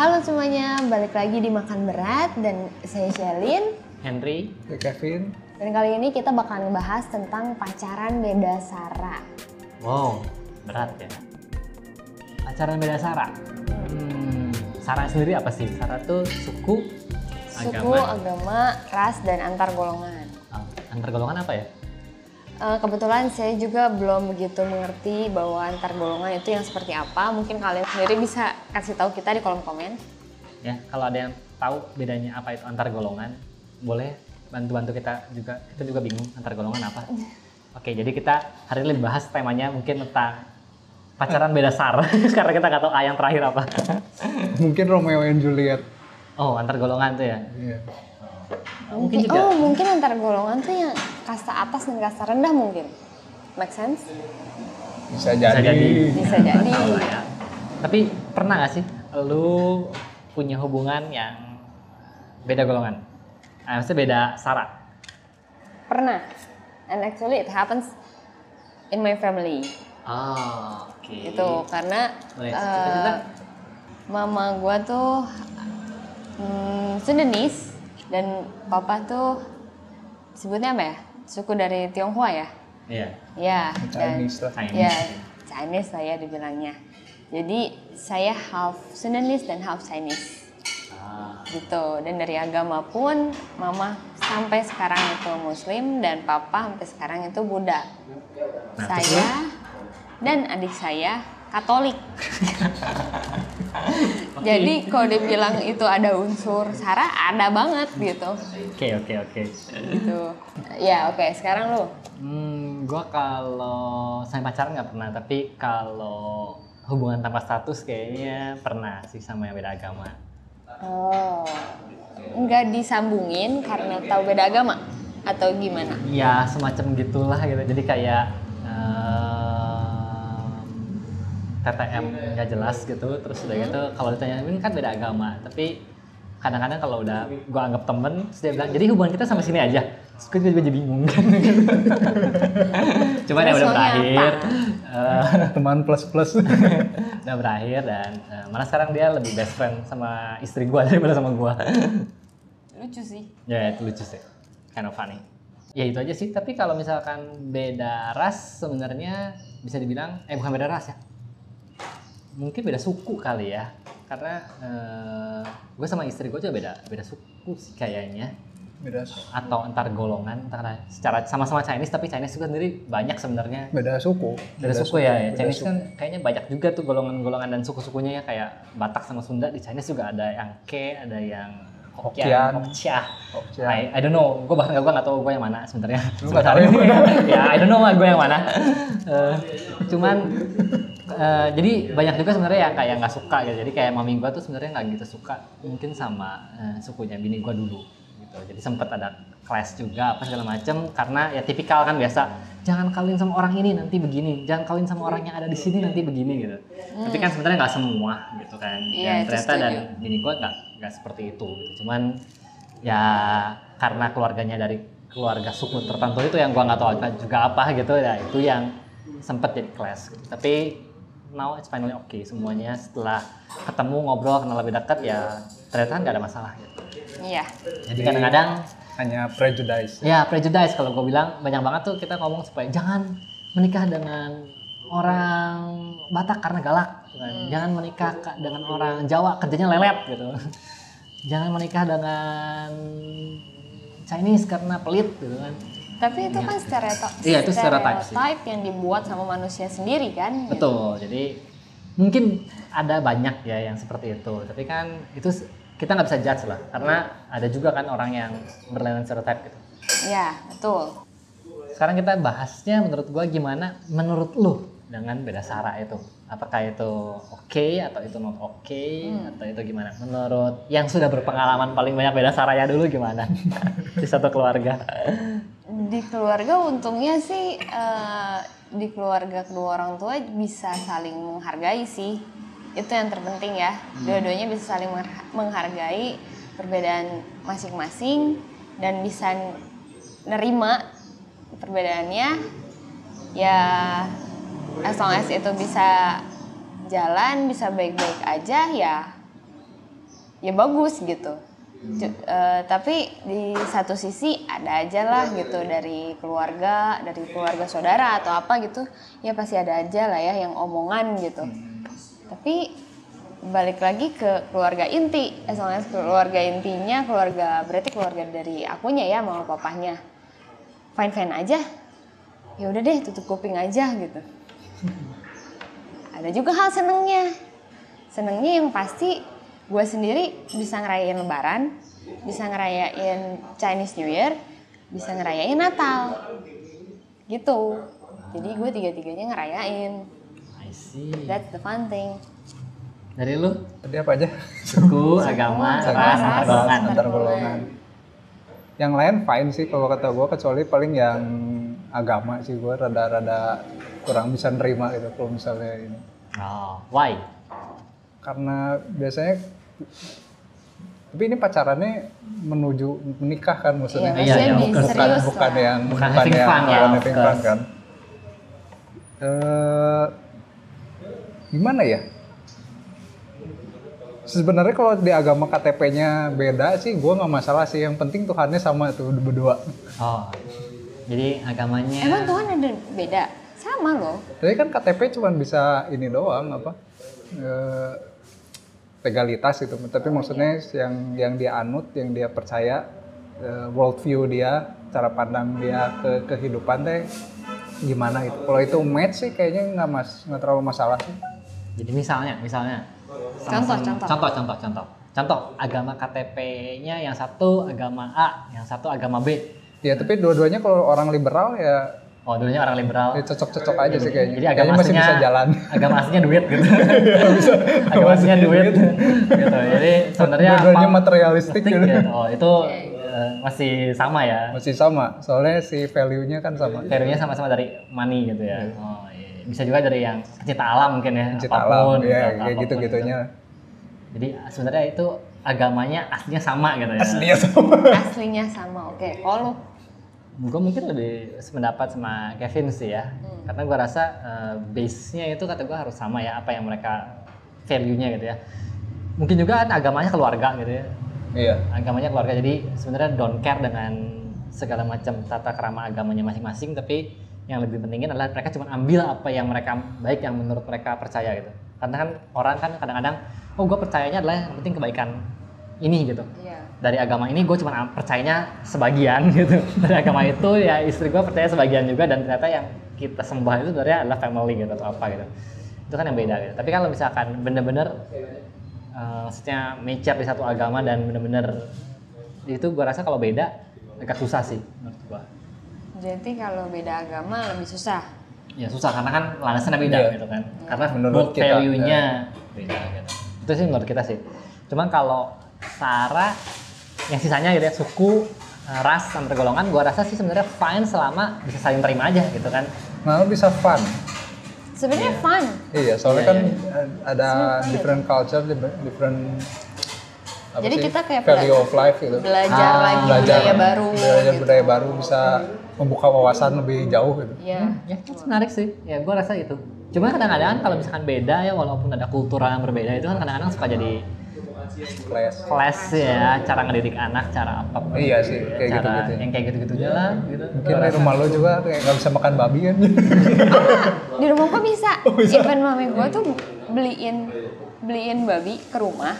Halo semuanya, balik lagi di Makan Berat dan saya Shelin. Henry. Ya, Kevin. Dan kali ini kita bakal ngebahas tentang pacaran beda sara. Wow, berat ya. Pacaran beda Sara. Hmm, Sara sendiri apa sih? Sara tuh suku, Suku, agama, ras, dan antar golongan. Antar golongan apa ya? Eh, kebetulan saya juga belum begitu mengerti bahwa antar golongan itu yang seperti apa. Mungkin kalian sendiri bisa kasih tahu kita di kolom komen. Ya, kalau ada yang tahu bedanya apa itu antar golongan, boleh bantu-bantu kita juga. Kita juga bingung antar golongan apa. Oke, jadi kita hari ini lebih bahas temanya mungkin tentang pacaran beda sar karena kita nggak tahu A yang terakhir apa. Mungkin Romeo and Juliet. Oh, antar golongan tuh ya. Iya. Mungkin juga. Oh, mungkin antar golongan tuh yang kasta atas dan kasta rendah mungkin. Make sense? Bisa jadi. jadi. Bisa jadi. Lah ya. Tapi pernah gak sih lu punya hubungan yang beda golongan? Ah, maksudnya beda sara? Pernah. And actually it happens in my family. Oh, oke. Itu karena Boleh cerita-cerita? mama gua tuh hmm, Sundanese dan papa tuh sebutnya apa ya? Suku dari Tionghoa ya? Iya. Ya, dan Chinese lah. Chinese. ya Chinese lah ya dibilangnya. Jadi saya half Sundanese dan half Chinese Ah, gitu. Dan dari agama pun mama sampai sekarang itu Muslim dan papa sampai sekarang itu Buddha. Nah, saya dan adik saya Katolik. Jadi kalau dibilang itu ada unsur sara, ada banget gitu. Oke, oke, oke. Gitu. Ya oke, sekarang lu. Hmm, gua kalau saya pacaran nggak pernah, tapi kalau hubungan tanpa status kayaknya pernah sih sama yang beda agama. Oh. Nggak disambungin karena tahu beda agama atau gimana? Ya semacam gitulah gitu. Jadi kayak TTM nggak jelas gitu. Terus udah gitu kalau ditanya ini kan beda agama, tapi kadang-kadang kalau udah gua anggap temen, terus dia bilang jadi hubungan kita sampai sini aja. Terus gue juga jadi bingung kan. Cuman ya udah berakhir. Eh, Teman plus plus. udah berakhir dan eh, malah sekarang dia lebih best friend sama istri gua daripada sama gua. Lucu sih. Ya itu lucu sih, kind of funny. Ya itu aja sih. Tapi kalau misalkan beda ras sebenarnya bisa dibilang, eh bukan beda ras ya, mungkin beda suku kali ya. Karena eh, gue sama istri gue juga beda beda suku sih kayaknya. Beda Atau antar golongan, karena secara sama-sama Chinese tapi Chinese juga sendiri banyak sebenarnya. beda suku. Beda suku ya, ya. beda Chinese suku. kan kayaknya banyak juga tuh golongan-golongan dan suku-sukunya ya kayak Batak sama Sunda di Chinese juga ada yang Ke, ada yang Hokkien. Hokcia. I, I don't know, gue bahkan gue nggak tahu gue yang mana sebenarnya. Lu yang mana? ya, I don't know gue yang mana. Eh, cuman eh, jadi banyak juga sebenarnya yang kayak nggak suka gitu. Jadi kayak mami gue tuh sebenarnya nggak gitu suka mungkin sama eh, sukunya bini gue dulu. Gitu. Jadi sempet ada clash juga apa segala macem karena ya tipikal kan biasa jangan kawin sama orang ini nanti begini, jangan kawin sama orang yang ada di sini nanti begini gitu. Tapi kan sebenarnya nggak semua gitu kan. Iya, dan ternyata dan bini gue nggak nggak seperti itu gitu. Cuman ya karena keluarganya dari keluarga suku tertentu itu yang gua nggak tahu juga apa gitu ya itu yang sempet jadi clash gitu. tapi now it's finally okay semuanya setelah ketemu ngobrol kenal lebih dekat ya ternyata nggak ada masalah gitu. Iya. jadi kadang-kadang Hanya prejudice. ya prejudice kalau gue bilang banyak banget tuh kita ngomong supaya jangan menikah dengan orang Batak karena galak gitu kan. jangan menikah ka- dengan orang Jawa kerjanya lelet gitu jangan menikah dengan Chinese karena pelit gitu kan Tapi itu kan stereotip, Iya, itu stereotype sih. stereotype yang dibuat sama manusia sendiri kan. gitu. betul jadi mungkin ada banyak ya yang seperti itu tapi kan itu kita nggak bisa judge lah karena ada juga kan orang yang berlainan stereotype gitu Iya, betul. Sekarang kita bahasnya menurut gua gimana menurut lu dengan beda sara itu. Apakah itu oke atau itu not oke atau itu gimana? Menurut yang sudah berpengalaman paling banyak beda saranya dulu gimana? Di satu keluarga. Di keluarga untungnya sih eh, di keluarga kedua orang tua bisa saling menghargai sih. Itu yang terpenting ya. Dua-duanya bisa saling mengha- menghargai perbedaan masing-masing dan bisa nerima perbedaannya ya as long as itu bisa jalan bisa baik-baik aja ya ya bagus gitu Eh, tapi di satu sisi ada aja lah gitu dari keluarga dari keluarga saudara atau apa gitu ya pasti ada aja lah ya yang omongan gitu. Tapi balik lagi ke keluarga inti as keluarga intinya keluarga berarti keluarga dari akunya ya mama papahnya fine fine aja. Ya udah deh tutup kuping aja gitu. Ada juga hal senengnya. Senengnya yang pasti gue sendiri bisa ngerayain lebaran bisa ngerayain Chinese New Year bisa ngerayain Natal gitu jadi gue tiga-tiganya ngerayain I see. that's the fun thing Dari lu? Tadi apa aja? Suku, agama, ras, golongan. Antar golongan. Yang lain fine sih kalau kata gue kecuali paling yang agama sih gue rada-rada kurang bisa nerima gitu kalau misalnya ini. Oh, why? Karena biasanya tapi ini pacarannya menuju menikah kan maksudnya. Iya, Iya, iya, bukan serius bukan lah. yang Bukan having yang fun ya, bukan of having fun kan. Eh, gimana ya? Sebenarnya kalau di agama KTP-nya beda sih, gue nggak masalah sih. Yang penting Tuhannya sama tuh berdua. Oh, jadi agamanya. emang Tuhan ada beda sama loh Jadi kan KTP cuma bisa ini doang apa? Eh, legalitas itu. Tapi maksudnya yang yang dia anut, yang dia percaya, eh, worldview dia, cara pandang dia ke kehidupan teh gimana itu. Kalau itu match sih kayaknya nggak mas nggak terlalu masalah sih. Jadi misalnya, misalnya. Contoh, contoh. Contoh, contoh, contoh. Contoh, agama KTP-nya yang satu agama A, yang satu agama B. Ya tapi dua-duanya kalau orang liberal ya, Oh, dulunya orang liberal. ya cocok-cocok aja sih kayaknya. Jadi agama Kayaknya masih bisa jalan. Agama aslinya duit gitu. agama aslinya duit gitu. Jadi sebenarnya Dua-duanya apa- materialistik gitu. Oh, itu eh, masih sama ya. Masih sama, soalnya si value-nya kan sama. Value-nya sama-sama dari money gitu ya. Oh, iya. Bisa juga dari yang pecinta alam mungkin ya. Cinta apa pun, alam, ya kayak gitu-gitunya. Jadi sebenarnya itu agamanya aslinya sama gitu ya. Aslinya sama. aslinya sama oke kalau Gue mungkin lebih sependapat sama Kevin sih ya. Karena gue rasa eh, base-nya itu kata gue harus sama ya apa yang mereka value-nya gitu ya. Mungkin juga kan agamanya keluarga gitu ya. Iya. Agamanya keluarga jadi sebenarnya don't care dengan segala macam tata kerama agamanya masing-masing tapi yang lebih pentingin adalah mereka cuma ambil apa yang mereka baik yang menurut mereka percaya gitu. Karena kan orang kan kadang-kadang oh gue percayanya adalah yang penting kebaikan ini gitu. Iya. Dari agama ini gue cuma percayanya sebagian gitu. Dari agama itu ya istri gue percaya sebagian juga dan ternyata yang kita sembah itu sebenarnya adalah family gitu atau apa gitu. Itu kan yang beda gitu. Tapi kalau misalkan bener-bener eh, maksudnya mature di satu agama dan bener-bener itu gue rasa kalau beda agak susah sih menurut gue jadi kalau beda agama lebih susah? Ya susah karena kan landasannya beda Iya. gitu kan. Karena Menurut value-nya beda gitu. Itu sih menurut kita sih. Cuman kalau Sarah yang sisanya gitu ya suku eh, ras antar golongan gua rasa sih sebenarnya fine selama bisa saling terima aja gitu kan Malah bisa fun. sebenarnya fun Iya, soalnya Iya, kan eh, ada different culture, di- different apa Jadi sih, kita kayak value bela- of life gitu. belajar Ah, lagi Belajar budaya baru belajar gitu. budaya baru bisa membuka wawasan lebih jauh gitu. Iya. ya itu menarik sih ya gua rasa itu cuma kadang-kadang kalau misalkan beda ya walaupun ada kultural yang berbeda itu kan kadang-kadang suka jadi Class. clash ya cara ngedidik anak cara apa Iya sih, kayak cara gitu-gitu. yang kayak gitu-gitunya lah gitu Mungkin di rumah lo juga kayak nggak bisa makan babi kan? Di rumah gua bisa. Oh, bisa. Even mami gua tuh beliin beliin babi ke rumah.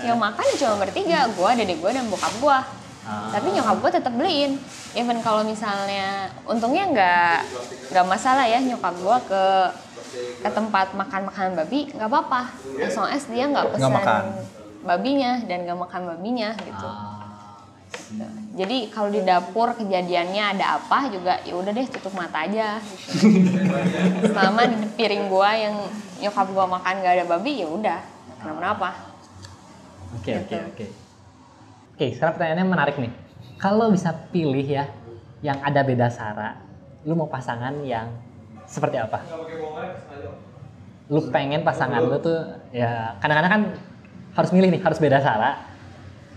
Yang makan cuma bertiga, gua, dedek gua dan bokap gua. Ah. Tapi nyokap gua tetap beliin. Even kalau misalnya untungnya nggak nggak masalah ya nyokap gua ke ke tempat makan makanan babi nggak apa-apa. As long as dia nggak pesan makan. Babinya dan nggak makan babinya gitu. Ah, Jadi kalau di dapur kejadiannya ada apa juga ya udah deh tutup mata aja. Gitu. Selama di piring gua yang nyokap gua makan gak ada babi ya udah kenapa-napa. Oke oke Gitu. oke. Oke, sekarang pertanyaannya menarik nih. Kalau bisa pilih ya, yang ada beda sara, lu mau pasangan yang seperti apa? Lu pengen pasangan lu tuh ya kadang-kadang kan harus milih nih, harus beda sara.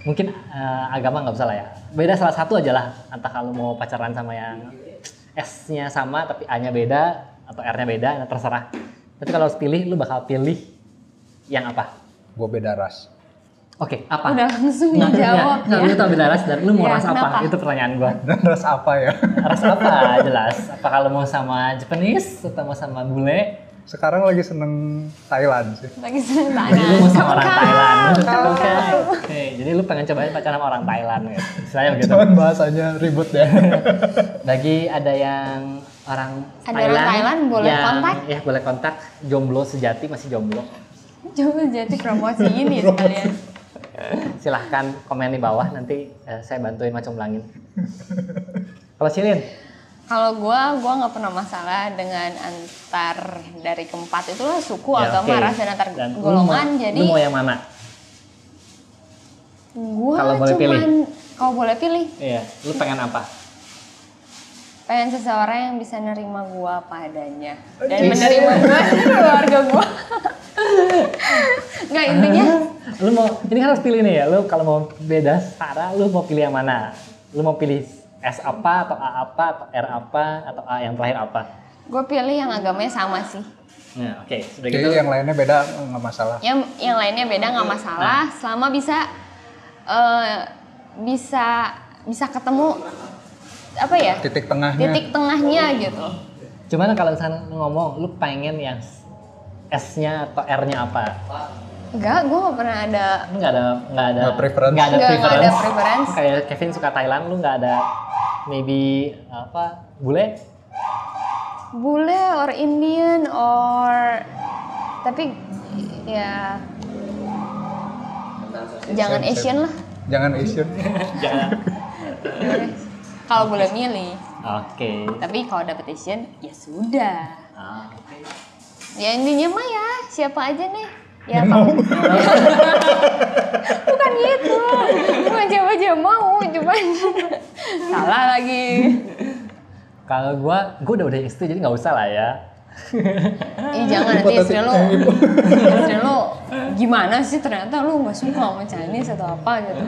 Mungkin eh, agama nggak usah lah ya. Beda salah satu aja lah. Entah kalau mau pacaran sama yang S-nya sama tapi A-nya beda atau R-nya beda, nah terserah. Tapi kalau harus pilih, lu bakal pilih yang apa? Gue beda ras. Oke, apa? Udah langsung Nggak, dijawab nggak, ya. lu tau beda ras dan lu mau Ya, ras apa? kenapa? Itu pertanyaan gua. Dan ras apa ya? Ras apa? Jelas. Apa kalau mau sama Japanese atau mau sama bule? Sekarang lagi seneng Thailand sih. Lagi seneng Jadi lu mau sama orang. Thailand. Oke. Jadi lu pengen cobain pacaran sama orang Thailand gitu. Istilahnya begitu. Cuman bahasanya ribet ya. Bagi ada yang orang Ada orang Thailand, Thailand, boleh yang, kontak? Ya boleh kontak. Jomblo sejati masih jomblo. Coba jadi promosi ini sekalian. Silahkan komen di bawah nanti eh, saya bantuin macam belangin. Kalau Cilin, Kalau gua, gua nggak pernah masalah dengan antar dari keempat itu lah suku, ya, agama, oke. ras dan antar Dan lu golongan. mau- jadi lu mau yang mana? gua kalau boleh pilih? kalau boleh pilih Iya, lu pengen apa? pengen seseorang yang bisa nerima gua apa adanya dan Yes. menerima dan keluarga gua. Nggak intinya Lu mau ini kan harus pilih nih ya. Lu kalau mau beda Sarah, lu mau pilih yang mana? Lu mau pilih S apa atau A apa atau R apa atau A yang terakhir apa? gue pilih yang agamanya sama sih. Nah, oke, sudah Jadi gitu. yang lainnya beda nggak masalah. Yang yang lainnya beda nggak masalah selama bisa eh, bisa bisa ketemu apa ya Titik tengahnya. titik tengahnya gitu. Cuman kalau misalnya ngomong lu pengen yang S-nya atau R-nya apa? Enggak, gue gak pernah ada Lu nggak ada nggak ada Nggak preference. nggak ada preference. ada preference. Kayak Kevin suka Thailand, lu nggak ada maybe apa bule? bule or Indian or tapi ya jangan. Asian lah Jangan Asian. Jangan. kalau boleh milih. Oke. Tapi kalau dapet Asian ya sudah. Ah. Ya intinya mah ya siapa aja nih. Ya kamu. Bukan gitu. Bukan siapa aja mau, cuman salah lagi. Kalau gua, gua udah udah istri jadi nggak usah lah ya. Ih jangan nanti istri lo, istri lo gimana sih ternyata lo nggak suka sama Chinese atau apa gitu.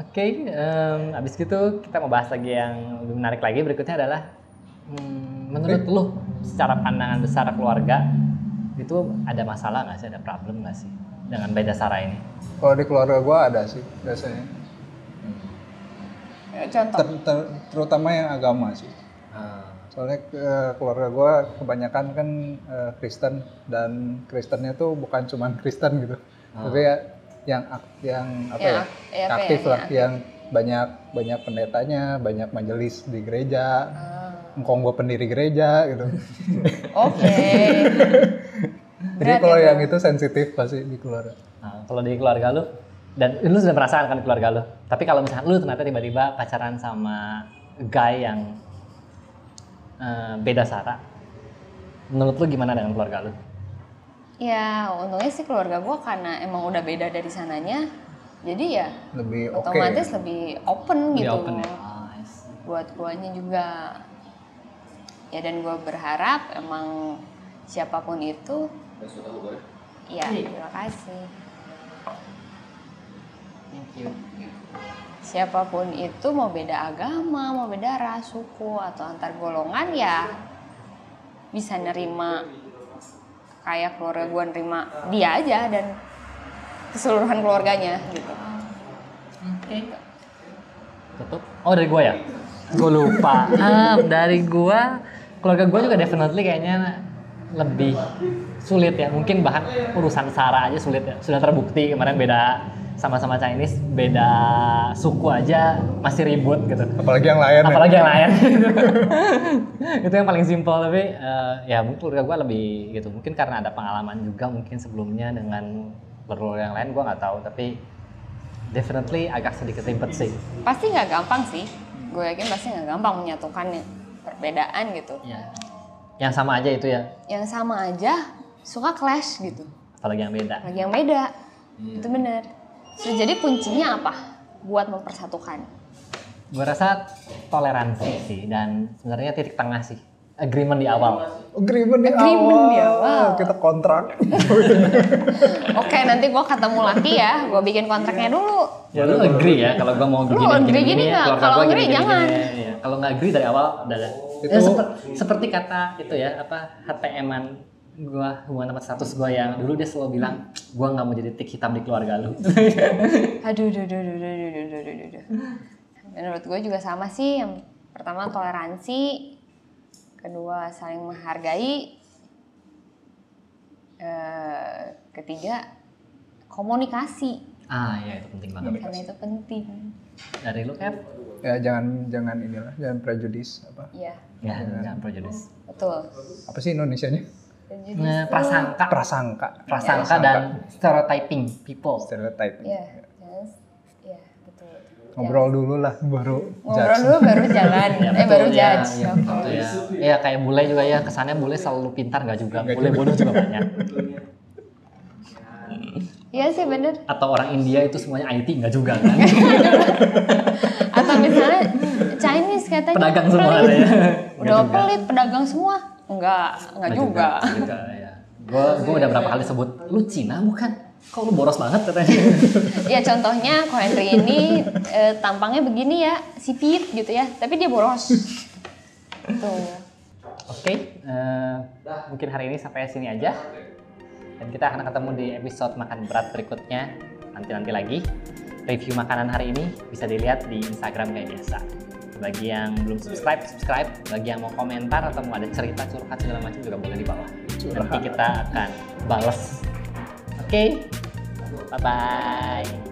Oke, em, abis gitu kita mau bahas lagi yang lebih menarik lagi. Berikutnya adalah, hmm, menurut lu secara pandangan besar keluarga itu ada masalah nggak sih, ada problem nggak sih dengan beda sara ini? Kalau di keluarga gua ada sih biasanya. Ya, contoh. Ter- ter- terutama yang agama sih. Soalnya eh, keluarga gua kebanyakan kan eh, Kristen dan Kristennya tuh bukan cuman Kristen gitu. Tapi ya yang ak- yang apa Ya, ya? ya, apa aktif ya, lah, ya, yang banyak banyak pendetanya, banyak majelis di gereja. Ah, Engkong gua pendiri gereja gitu. Oke. Jadi Berat kalau yang itu sensitif pasti di keluarga. Nah, kalau di keluarga lu, dan lu sudah merasakan kan di keluarga lu. Tapi kalau misalnya lu ternyata tiba-tiba pacaran sama guy yang eh, beda sara, menurut lu gimana dengan keluarga lu? Ya untungnya sih keluarga gue karena emang udah beda dari sananya, jadi ya Lebih oke. otomatis lebih open Lebih gitu. open ya? Ah. Buat guanya juga. Ya dan gue berharap emang siapa pun itu. Ya terima kasih. Thank you. siapa pun itu mau beda agama, mau beda ras, suku atau antar golongan ya bisa nerima kayak keluarga gue nerima dia aja dan keseluruhan keluarganya gitu. Tutup. Oh dari gua ya? Gue lupa. Ah, dari gua, keluarga gua juga definitely kayaknya lebih sulit ya. Mungkin bahkan urusan sara aja sulit ya. Sudah terbukti kemarin beda sama-sama Chinese, beda suku aja masih ribut gitu. Apalagi yang lain. ya. Apalagi yang lain. itu yang paling simpel tapi eh, ya mungkin keluarga gua lebih gitu. Mungkin karena ada pengalaman juga mungkin sebelumnya dengan keluarga yang lain gua nggak tahu tapi definitely agak sedikit ribet sih. Pasti nggak gampang sih. Gue yakin pasti nggak gampang menyatukan ya, perbedaan gitu. Ya. Yang sama aja itu ya, Yang sama aja suka clash gitu. apalagi yang beda. Lagi yang beda. Itu bener. So, jadi kuncinya apa? Buat mempersatukan. Gue rasa toleransi sih dan sebenarnya titik tengah sih. Agreement di awal. Agreement di Agreement awal. di awal. Kita kontrak. Oke, nanti gue ketemu laki ya, gue bikin kontraknya dulu. Ya lu agree ya kalau gue mau Lu gini agree gini nggak? keluarga Kalau gua agree jangan. Ya. Kalau nggak agree dari awal udah ada. Itu- Ya, seper- seperti kata itu ya apa HTM-an gua hubungan sama status gua yang dulu dia selalu bilang gua nggak mau jadi tik hitam di keluarga lu. Aduh, duh, duh, duh, duh, duh, duh, duh, duh, duh. Menurut gue juga sama sih. Yang pertama toleransi, kedua saling menghargai, eh, ketiga komunikasi ah ya itu penting banget. karena itu penting. Dari lu Kev? Ya jangan jangan inilah, jangan prejudis apa. Iya, Ya, jangan prejudice. betul. Apa sih Indonesianya? Jadi, Nah, prasangka, Prasangka. prasangka dan stereotyping people. Stereotype. Iya, jangan, iya betul. Ngobrol dulu lah baru Ngobrol judge. dulu baru jalan, Ya, eh baru ya, judge. ya, ya. Iya kayak bule juga ya kesannya bule selalu pintar nggak juga, Nggak bule juga. bodoh juga banyak. Iya sih bener. Atau orang India itu semuanya IT nggak juga kan? Atau misalnya Chinese katanya Pedagang semua ada ya. Udah juga. pelit pedagang semua. Enggak, enggak juga. Nggak juga ya. Gue gue udah berapa kali sebut lu Cina bukan? Kok lu boros banget katanya? Ya contohnya ko Henry ini eh, tampangnya begini ya, sipit gitu ya, tapi dia boros. Tuh. Oke, eh, mungkin hari ini sampai sini aja. Dan kita akan ketemu di episode makan berat berikutnya nanti-nanti lagi. Review makanan hari ini bisa dilihat di Instagram kayak biasa. Bagi yang belum subscribe, subscribe. Bagi yang mau komentar atau mau ada cerita curhat segala macam juga boleh di bawah. Nanti kita akan balas. Oke, bye bye.